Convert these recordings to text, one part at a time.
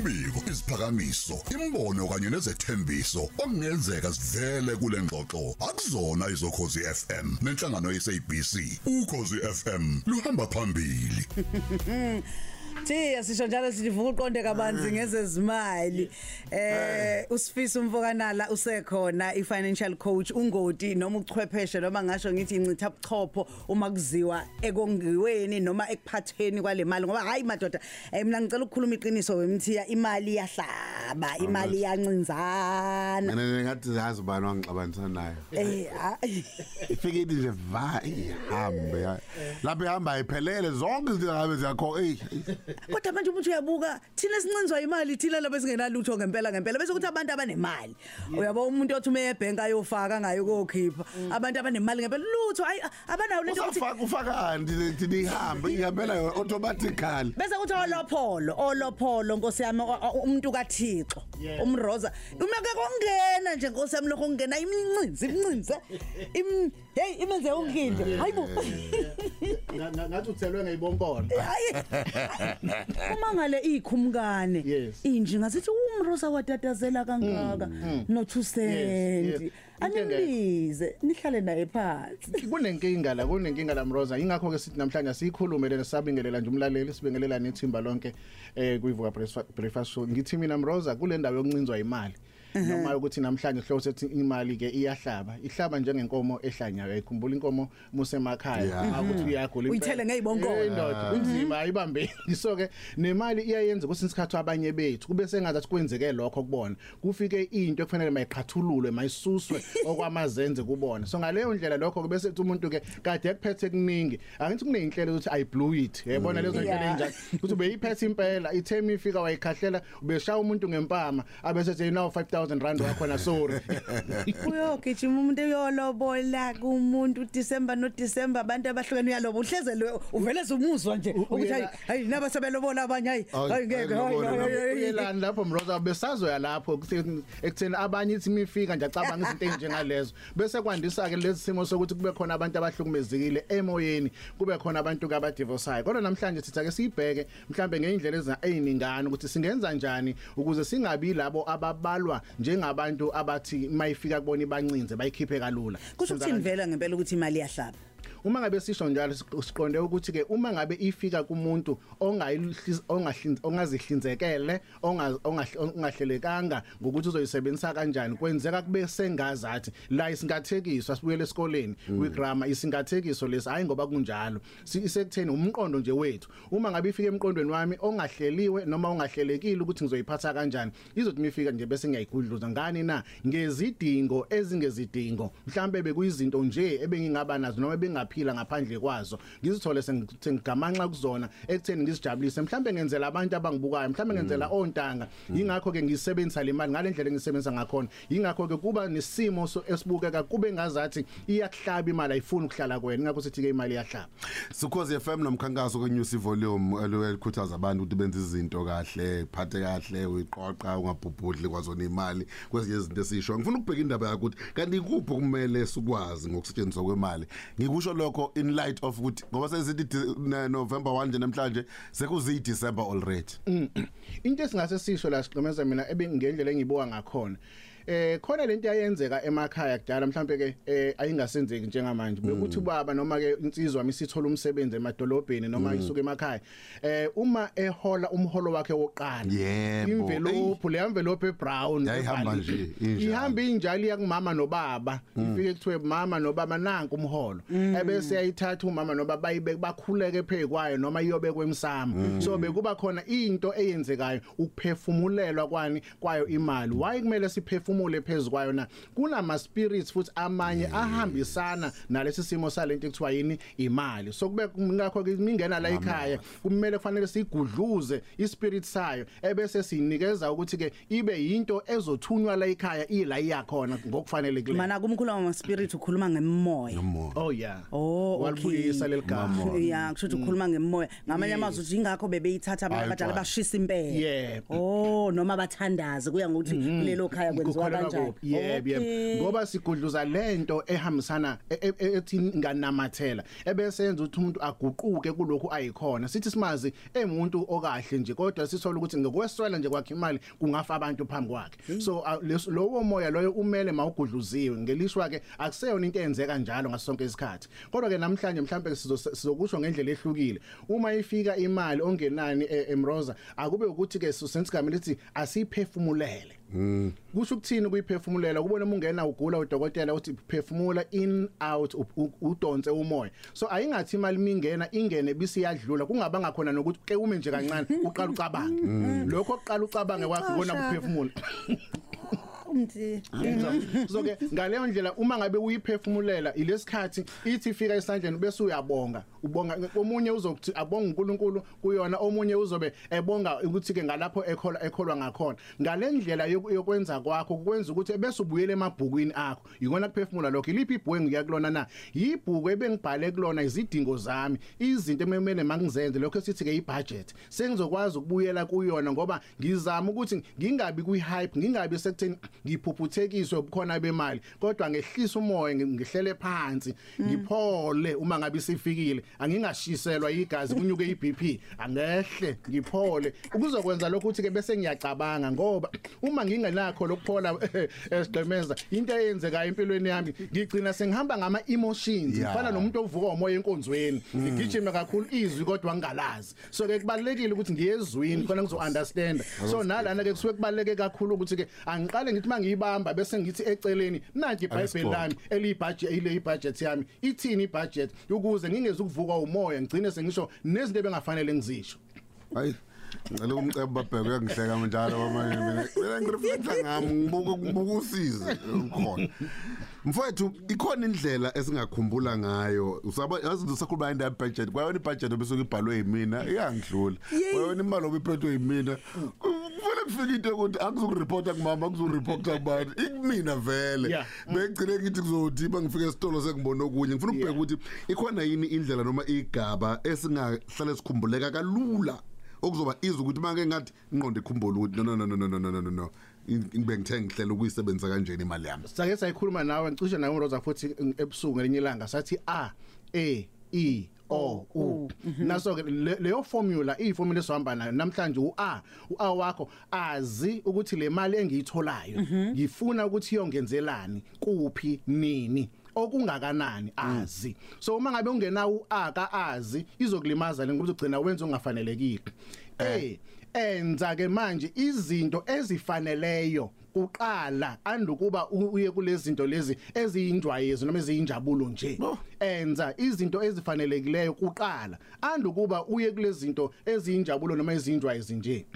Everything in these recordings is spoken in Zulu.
Imbiko, isiphakamiso, imbono kanye nezethembiso okungenzeka sivele kule ngxoxo akuzona izokhozi FM nenhlangano yesabc. Ukhozi FM luhamba phambili. Thiya sisho njalo sithi vuka uqonde kabanzi ngezezimali. Eh usifiso umfokanala usekhona i-financial coach ungoti noma uchwepheshe noma ngasho ngithi incitha buchopho uma kuziwa ekongiweni noma ekuphatheni kwale mali ngoba hayi madoda eh, mina ngicela ukukhuluma iqiniso wemthiya imali yahlaba imali yancinzana. mina ngathi zazi bani wangixabanisa nayo Eh ah, ifikile nje va ihambe ya- lapho ihamba ayiphelele zonke izinto ngabe ziyakho ey kodwa manje umuntu uyabuka thina sincinzwa imali thina labo singenalutho ngempela ngempela. Bese kuthi abantu abanemali. Uyabo umuntu othi ume ebhenki ayofaka ngayo kokhipha. Abantu abanemali ngempela lutho hayi abanawo lento ukuthi usafaka ufakani thina ihambe ihambela automatically. Bese kuthi olopholo olopholo nkosi yami o- o- umuntu kaThixo umroza umeke kongena nje nkosi yami lokho kungena imincinzi imincinzi im hey imenze unginde hayibo. Nga- nga- ngathi uthelwe ngeyibonkono hayi. Uma ngale ikhumkane Yes. inji ngasithi umrosa watatazela kangaka. No 2 Yes, cent yes. animbize nihlale naye phansi. Kunenkinga la kunenkinga la Mroza. Ingakho ke sithi namhlanje siyikhulume lena sabingelela nje umlaleli sibingelela nethimba lonke eh kuyivuka Breakfast- breakfast show. Ngithi mina Mroza kule ndawo yokuncinzwa imali noma ukuthi namhlanje sihloko sethi imali ke iyahlaba. Ihlaba njengenkomo ehlanyayo ayikhumbula inkomo musemakhaya. Yeah. akuthi uyagula impela. Uyithele ngey'bonkomo. Eh, ndoda kunzima ayibambeni so ke nemali iyayenza ukuthi isikhathi abanye bethu kube sengathi kwenzeke lokho kubona kufike into ekufanele mayiqhathululwe mayisuswe okwamazenze kubona. So ngaleyo ndlela lokho bese uthi umuntu ke kade ekuphethe kuningi angithi kuneyinhlelo ukuthi i blew it. Yabona lezo Yeah. ndlela enjalo ukuthi ubeyiphethe impela ithemi ifika wayikhahlela ubeshaya umuntu ngempama abese ethi now 5000 rand wakhona sorry. Uyogijima umuntu uyolobola kumuntu December no December abantu abahlukene uyaloba uhlezele uvele umuzwa nje. Ukuthi hayi Uyela- hayi naba sebelobola abanye hayi Hayi, hayi ngeke hayi, hayi, lobola, hayi, hayi, hayi. uyelani lapho mroza besazoya lapho ekutheni- ekutheni abanye ithi mifika nje acabanga izinto ezinjengalezo bese kwandisa ke lezi simo sokuthi kube khona abantu abahlukumezekile emoyeni kube khona abantu ke abadivorceayo kodwa namhlanje sithi ake siyibheke mhlambe ngeindlela eza- eziningana ukuthi singenza njani ukuze singabi labo ababalwa njengabantu abathi mayifika kubona ibancinze bayikhiphe kalula. Kusho Senza ukuthi vela ngempela ukuthi imali yahlaba uma ngabe sisho njalo siq- siqonde ukuthi ke uma ngabe ifika kumuntu ongayihliz- ongahlinz- ongazihlinzekele onga- ongahl- ongahlelekanga ngokuthi uzoyisebenzisa kanjani kwenzeka kube sengazathi la isingathekiswa sibuyele esikoleni kwigrammar isingathekiso lesi hayi ngoba kunjalo. Si- isekutheni umqondo nje wethu uma ngabe ifika emqondweni wami ongahleliwe noma ongahlelekile ukuthi ngizoyiphatha kanjani izothi mifika nje bese ngiyayigudluza ngani na? Ngezidingo ezingezidingo mhlambe bekuyizinto nje ebengingaba nazo noma bengaphila ngaphandle kwazo ngizithole sengigamanxa kuzona ekutheni ngizijabulise. Mhlambe ngenzela abantu abangibukayo mhlambe ngenzela ontanga yingakho ke ngisebenzisa le mali ngalendlela engisebenzisa ngakhona. Yingakho ke kuba nesimo so- esibukeka kube ngazathi iyakuhlaba imali ayifuni ukuhlala kwena. Ngakho sithi ke imali iyahlaba. Sukhosi FM nomkhankaso kwenews volume elikhuthaza abantu ukuthi benze izinto kahle phathe kahle uyiqoqa ungabhubhudli kwazona imali kwezinye izinto esisho. Ngifuna ukubheka indaba yakho ukuthi kanti kuphi kumele sikwazi ngokusetshenziswa kwemali? Ngikusho lokho in light of ukuthi ngoba sesithi di- ne- November 1 nje namhlanje sekuzi December already into esingase sisho la siqhemeza mina ebengingendlela engibuka ngakhona eh khona lento yayenzeka emakhaya kudala mhlambe ke eh ayingasenzeki njengamanje. Bekuthi ubaba noma ke insizwa misithola umsebenzi emadolobheni noma isuka emakhaya. Eh uma ehola umholo wakhe woqala Yebo. imvelophu le envelope ebrown Yayihamba nje, injalo. ihamba injalo yakumama nobaba. Ifike kuthiwe mama nobaba nanku umholo. Ebese yayithatha umama nobaba bayibeke bakhuleke phezukwayo noma iyobekwe emsamo so bekuba khona into eyenzekayo ukuphefumulelwa kwani kwayo imali. Why kumele siphefumule phezukwayo na? Kunama spirits futhi amanye ahambisana nalesi simo salento ekuthiwa yini? Imali. So kube ngakho ke mingena la ekhaya kumele kufanele sigudluze ispirit sayo ebese sinikeza ukuthi ke ibe yinto ezothunywa la ekhaya ila iyakhona ngokufanele kule mana kumkhuluma ngama spirit ukhuluma ngemoya. Umoya. oh yeah. Oh, okay. walibuyisa leligama ya kusho ukuthi ukhuluma ngemoya. Ngamanye amazwi uthi ingakho bebeyithatha abantu Hayi, abadala cha. bashisa impela. Yebo. oh noma bathandaze kuya ngokuthi kulelo khaya kwenziwa ukholelwa kanjani? yebo yebo. Ngoba sigudluza lento ehambisana e- e- ethi nganamathela ebese yenza ukuthi umuntu aguquke kulokhu ayikhona. Sithi simazi emuntu okahle nje kodwa sithola ukuthi ngokweswela nje kwakhe imali kungafa abantu phambi kwakhe. So a- leso- lowo moya loyo umele mawugudluziwe. Ngelishwa ke akuseyona into eyenzeka njalo ngaso sonke isikhathi. Kodwa ke namhlanje mhlambe sizo- sizokusho ngendlela ehlukile. Uma ifika imali ongenani e- emroza akube ukuthi ke sensi game lithi asiphefumulele. Kusho ukuthini kuyiphefumulela kubona uma ungena ugula udokotela uthi phefumula in out udonse umoya. So ayingathi imali mingena ingene bisi yadlula kungaba ngakhona nokuthi ke ume nje kancane uqala ucabange. Lokho oqala ucabange kwakho ikona kuphefumula umthi. So ke ngaleyo ndlela uma ngabe uyiphefumulela ilesikhathi ithi ifika esandleni bese uyabonga. Ubonga omunye uzokuthi abonga uNkulunkulu kuyona omunye uzobe ebonga ukuthi ke ngalapho ekhola ekholwa ngakhona. Ngale ndlela yoku- yokwenza kwakho kwenza ukuthi bese ubuyele emabhukwini akho. Yikona kuphefumula lokho? Iliphi ibhuku engiya kulona na? Yibhuku ebengibhale kulona izidingo zami izinto ememele mangizenze. Lokho sithi ke ibudget. Sengizokwazi ukubuyela kuyona ngoba ngizama ukuthi ngingabi kwi-hype ngingabi sekutheni ngiphuphuthekiswe ubukhona bemali kodwa ngehlisa umoya ngi- ngihlele phansi ngiphole uma ngabe sifikile. Angingashiselwa igazi kunyuke iBP angehle ngiphole. Ukuzokwenza lokho ukuthi ke bese ngiyacabanga ngoba uma ngingenakho lokuphola esigqemeza into eyenzekayo empilweni yami ngigcina sengihamba ngama emotions Yeah. ngifana nomuntu ovuka umoya enkonzweni. Ngigijima kakhulu izwi kodwa ngingalazi. So ke kubalekile ukuthi ngiyezwini khona ngizo understand so nalana ke kusuke kubaleke kakhulu ukuthi ke angiqale ngithi mangiyibamba bese ngithi eceleni nanti iBhayibheli Ayisibone. lami eliyibudget ile ibudget yami. Ithini ibudget ukuze ngingeze ukuvuka umoya ngigcine sengisho nezinto ebengafanele ngizisho. Hayi ngicela umcebo babheke uyangihleka njalo manje mina mina ngireflecta ngami ngibuka ngibuka usize ukhona mfowethu ikhona indlela esingakhumbula ngayo. Usaba yazi usakhuluma indaba budget kwayona ibudget obisuke ibhalwe yimina iyangidlula. Kwayona imali obiphethwe yimina. Kufanele kufike into ukuthi akuzokureport kumama akuzokureport kubani ikumina vele Yeah. begcine ngithi kuzothi bangifika esitolo sengibona okunye ngifuna ukubheka Yeah. ukuthi ikhona yini indlela noma igaba esingahlale sikhumbuleka kalula okuzoba izwe ukuthi manje ngathi ingqondo ikhumbula ukuthi no no no no no no no no no no ngibe ngithe ngihlela ukuyisebenzisa kanjeni imali yami sake sayikhuluma nawe ngicishe nawe uMroza futhi ebusuku ngelinye ilanga sathi a e i o u. Naso ke le- leyo formula iyiformula esihamba nayo namhlanje u-a u-a wakho azi ukuthi le mali engiyitholayo ngifuna ukuthi iyongenzelani kuphi nini? Okungakanani? Azi. So uma ngabe ungena u-a ka azi izokulimaza le ngoba ugcina wenza ongafanelekile eh enza ke manje izinto ezifaneleyo uqala andukuba u- uye kulezi zinto lezi eziyinjwayezo noma eziyinjabulo nje. Enza izinto ezifanelekileyo kuqala andukuba uye kulezi zinto eziyinjabulo noma eziyinjwayezi nje.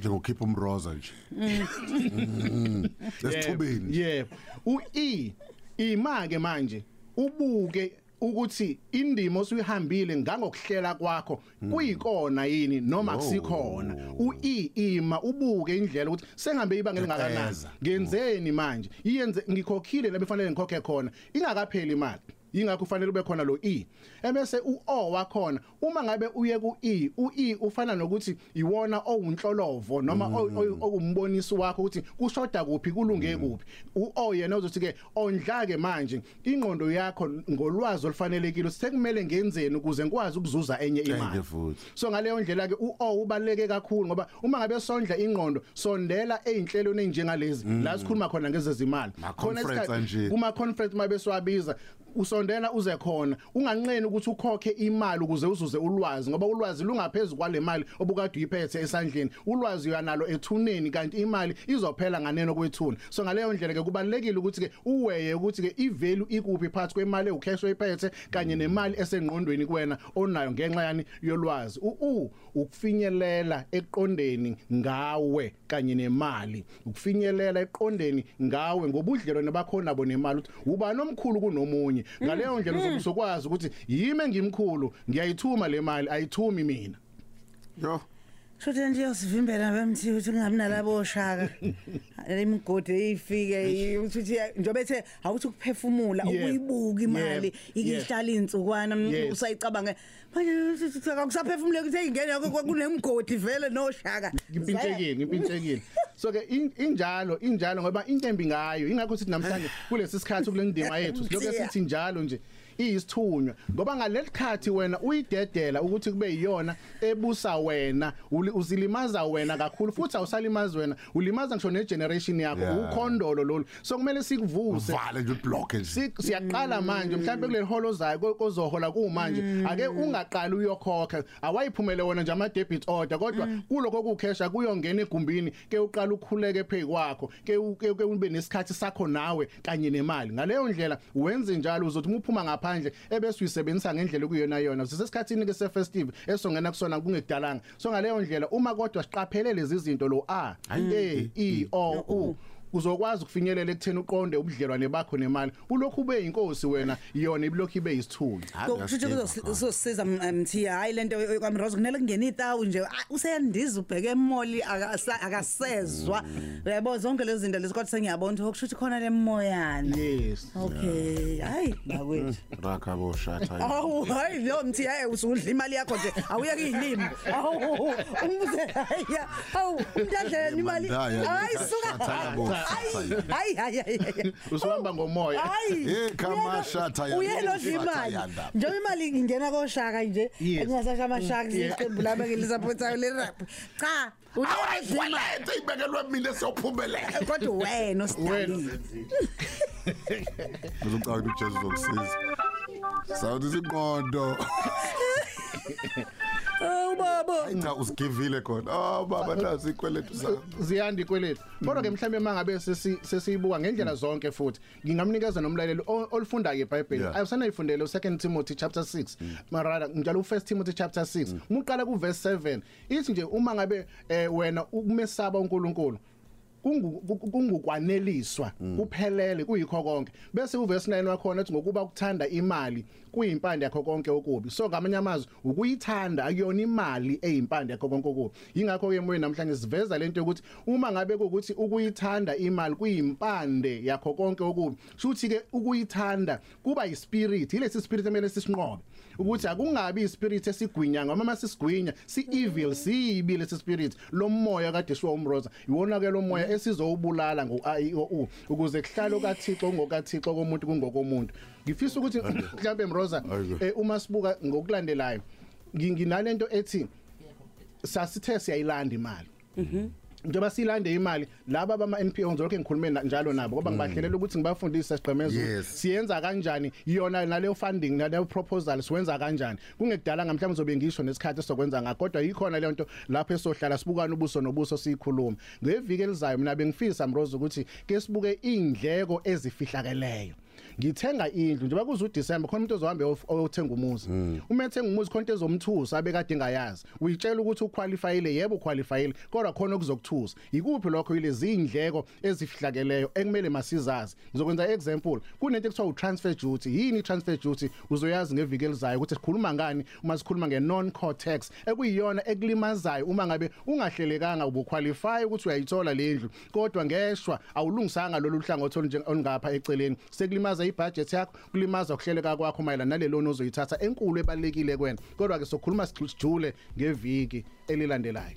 Njengokhipha umroza nje. Lesithubeni yebo u-e ima ke manje ubuke ukuthi indimo osuyihambile ngangokuhlela kwakho kuyikona yini noma kusikhona? U-e ima ubuke indlela ukuthi sengihambe ibanga elingakanani Teteza. ngenzeni manje? Iyenze ngikhokhile labefanele ngikhokhe khona ingakapheli imali. Ingakho kufanele ube khona lo e. Ebese u-o wakhona uma ngabe uye ku-e u-e ufana nokuthi iwona owunhlolovo noma ow- ow- owumboniso wakho ukuthi kushoda kuphi kulunge kuphi. U-o yena uzothi ke ondla ke manje ingqondo yakho ngolwazi olufanelekile sekumele ngenzeni ukuze ngikwazi ukuzuza enye imali. Enye futhi. so ngaleyo ndlela ke u-o ubaleke kakhulu ngoba uma ngabe sondla ingqondo sondela einhlelweni enjengalezi la sikhuluma khona ngezezimali. Ma-conference isikhathi- anje. kuma conference mabe siwabiza usondela uze khona unganqeni ukuthi ukhokhe imali ukuze uzuze ulwazi ngoba ulwazi lungaphezulu kwale mali obukade uyiphethe esandleni. Ulwazi uyanalo ethuneni kanti imali izophela nganeno kwethuna. So ngaleyo ndlela ke kubalekile ukuthi ke uweye ukuthi ke ivalue ikuphi phakathi kwemali ewucash oyiphethe kanye nemali esengqondweni kuwena onayo ngenxa yani yolwazi. U ukufinyelela eqondeni ngawe kanye nemali. Ukufinyelela eqondeni ngawe ngobudlelwane bakho nabo nemali ukuthi uba nomkhulu kunomunye. Ngaleyo ndlela uzobe usokwazi ukuthi yimi engimkhulu ngiyayithuma le mali ayithumi mina. Yo. Shothi nje yosivimbela bemthi ukuthi kungabi nalabo shaka. Imigodi ifike ukuthi njobe ethe awuthi ukuphefumula ukuyibuka imali ikihlala insukwana Yes. usayicabanga manje akusaphefumuleki ukuthi ingene kunemgodi vele no shaka. ngimpintshekile ngimpintshekile so ke in- injalo injalo ngoba into embi ngayo. Ingakho sithi namhlanje kulesi sikhathi kule ndima yethu. Lokho Mthiya. sithi njalo nje. Iyisithunywa ngoba ngalesikhathi wena uyidedela ukuthi kube yiyona ebusa wena uli- uzilimaza wena kakhulu futhi awusalimazi wena. Ulimaza ngisho negeneration yakho Yeah. ukhondolo lolu. So kumele sikuvuse. Vale nje ublock nje. Si- siyaqala manje mhlawumbe kuleli holo zayo ko- kozohola kumanje. Ake ungaqali uyokhokha. Awayiphumele wona nje ama debit order kodwa kuloko kukhesha kuyongena egumbini ke uqala ukukhuleke phe kwakho ke u- ke ke ube nesikhathi sakho nawe kanye nemali. Ngaleyo ndlela wenze njalo. Uzothi uma uphuma ngaphandle ebese uyisebenzisa ngendlela kuyona yona. Sisesikhathini ke se festive esongena kusona kungekudalanga so ngaleyo ndlela uma kodwa siqaphelele lezi zinto lo a e i o u uzokwazi ukufinyelela ekutheni uqonde ubudlelwane bakho nemali. Ulokhu ube inkosi wena yona iblokhu ibe yisithunywa kusho ukuthi kuzosiza mthiya hayi lento kwamrozo kunele kungena itawu nje. Ah, useyandiza ubheke emoli akasa- akasezwa. Yabo zonke lezi zinto lezi kodwa sengiyabona ukuthi kusho ukuthi khona lemoyana yes. Okay hayi bakwethu. Rakha boshatha awu hayi lo mthiya hey usudla imali yakho nje awuyeke izilimi awu umbuze hayi awu umntadlela imali. Mandaya, hayi Shatha suka yabo, hayi hayi hayi hayi usuhamba ngomoya. Hayi Eh, khama, shatha ya- uyena shatha imali ya ndaba. njengoba imali ingena koshaka nje Yes. engasasha amashaka Yeah. iqembu lami engilisapothayo le rap. Cha uyena imali walethe ibekelwe mina siyophumelela kodwa wena osidalile uzocala ukuthi uJesu uzokusiza. Sawuthi siqondo oh baba. Cha usigivile khona. Oh baba nasi ikweletu sami ziyanda ikweletu. Kodwa ke mhlawumbe mangabe sesi- sesiyibuka ngendlela zonke futhi ngingamnikeza nomlaleli o- olifunda ke iBhayibheli Yeah. ayusanayifundele u2 Timothy chapter 6 marada njalo u1 Timothy chapter 6 muqala ku verse 7 ithi nje uma ngabe eh, wena ukumesaba uNkulunkulu kungu- ku- kungukwaneliswa kuphelele kuyikho konke. Bese uverse 9 wakhona ethi ngokuba ukuthanda imali kuyimpande yakho konke okubi. So ngamanye amazwi ukuyithanda akuyona imali eyimpande yakho konke okubi. Yingakho ke moyo namhlanje siveza lento yokuthi uma ngabe kuukuthi ukuyithanda imali kuyimpande yakho konke okubi shuthi ke ukuyithanda kuba yispirit. Ilesi spirit emele sisinqobe. Ukuthi akungabi ispirit esigwinya ngoba uma sisigwinya si evil siyibi lesi spirit. Lo moya kade shiwo umroza iwona ke lo moya esizowubulala ngo IOU ukuze kuhlalo kaThixo ngokaThixo komuntu kungokomuntu. Ngifisa ukuthi mhlambe mroza eh, uma sibuka ngokulandelayo ngi- nginalento ethi sasithe siyayilanda imali. Njengoba silande imali laba bama NPO ngizolokho ngikhulume na- njalo nabo ngoba ngibahlelela ukuthi ngibafundise sigqemezo Yes. siyenza kanjani? Yona naleyo funding naleyo proposal siwenza kanjani? Kungekudala ngamhlanje zobe ngisho nesikhathi sokwenza ngakho kodwa yikhona le nto lapho esohlala sibukana ubuso nobuso siyikhuluma ngeviki elizayo mina bengifisa mrozo ukuthi ke sibuke indleko ezifihlakeleyo. Ngithenga indlu njengoba kuze uDecember khona umuntu ozohambe oyof- oyothenga umuzi. Uma ethenga umuzi khona into ezomthusa abekade engayazi. Uyitshela ukuthi uqualifyile? Yebo uqualifyile. Kodwa khona okuzokuthusa. Ikuphi lokho yilezi indleko ezifihlakeleyo ekumele masizazi? Ngizokwenza example. Kunento ekuthiwa utransfer duty. Yini itransfer duty? Uzoyazi ngeviki elizayo ukuthi sikhuluma ngani uma sikhuluma nge-non core tax ekuyiyona ekulimazayo uma ngabe ungahlelekanga ubuqualify ukuthi uyayithola le ndlu. Kodwa ngeshwa awulungisanga lolu hlangothi olunje- olungapha eceleni. Sekulimaza ibudget yakho kulimaza ukuhleleka kwakho mayelana nale loan ozoyithatha enkulu ebalekile kwena kodwa ke sokhuluma sijule ngeviki elilandelayo.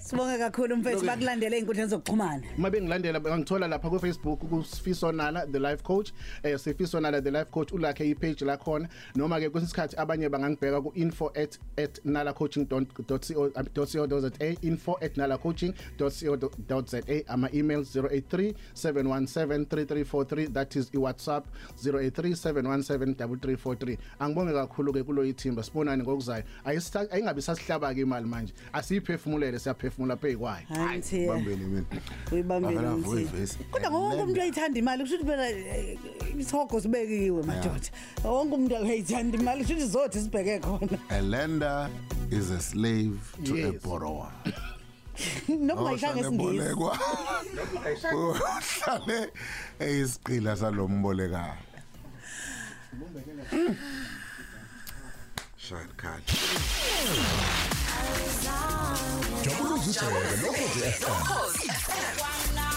Sibonge kakhulu mfethu bakulandele einkundleni zokuxhumana. Uma bengilandela bangithola lapha ku Facebook kusifisonala the life coach. Eh sifisonala the life coach ulakhe ipage la khona. Noma ke kwesikhathi abanye bangangibheka ku info@nalacoaching.co.za info@nalacoaching.co.za ama email 0837173343 that is i WhatsApp 0837173343 angibonge kakhulu ke kulo ithimba sibonani ngokuzayo ayingabi sasihlaba ke imali manje. Asiyiphefumulele siyaphefumula mthiya. bambeni mina. Mthiya. voice. kodwa wonke umuntu uyayithanda imali kusho ukuthi phela eh, ishogo sibekiwe madoda. Wonke umuntu uyayithanda imali kusho ukuthi zothi sibheke khona. A lender is a slave to Yes. a borrower. Noma ngayishanga esingisi Osangebolekwa. uhlale eyisiqila salombolekayo shine khali jabula uzibheke lokhozi FM Ukhozi FM.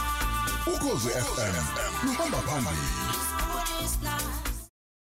ukhozi FM luhamba phambili It's not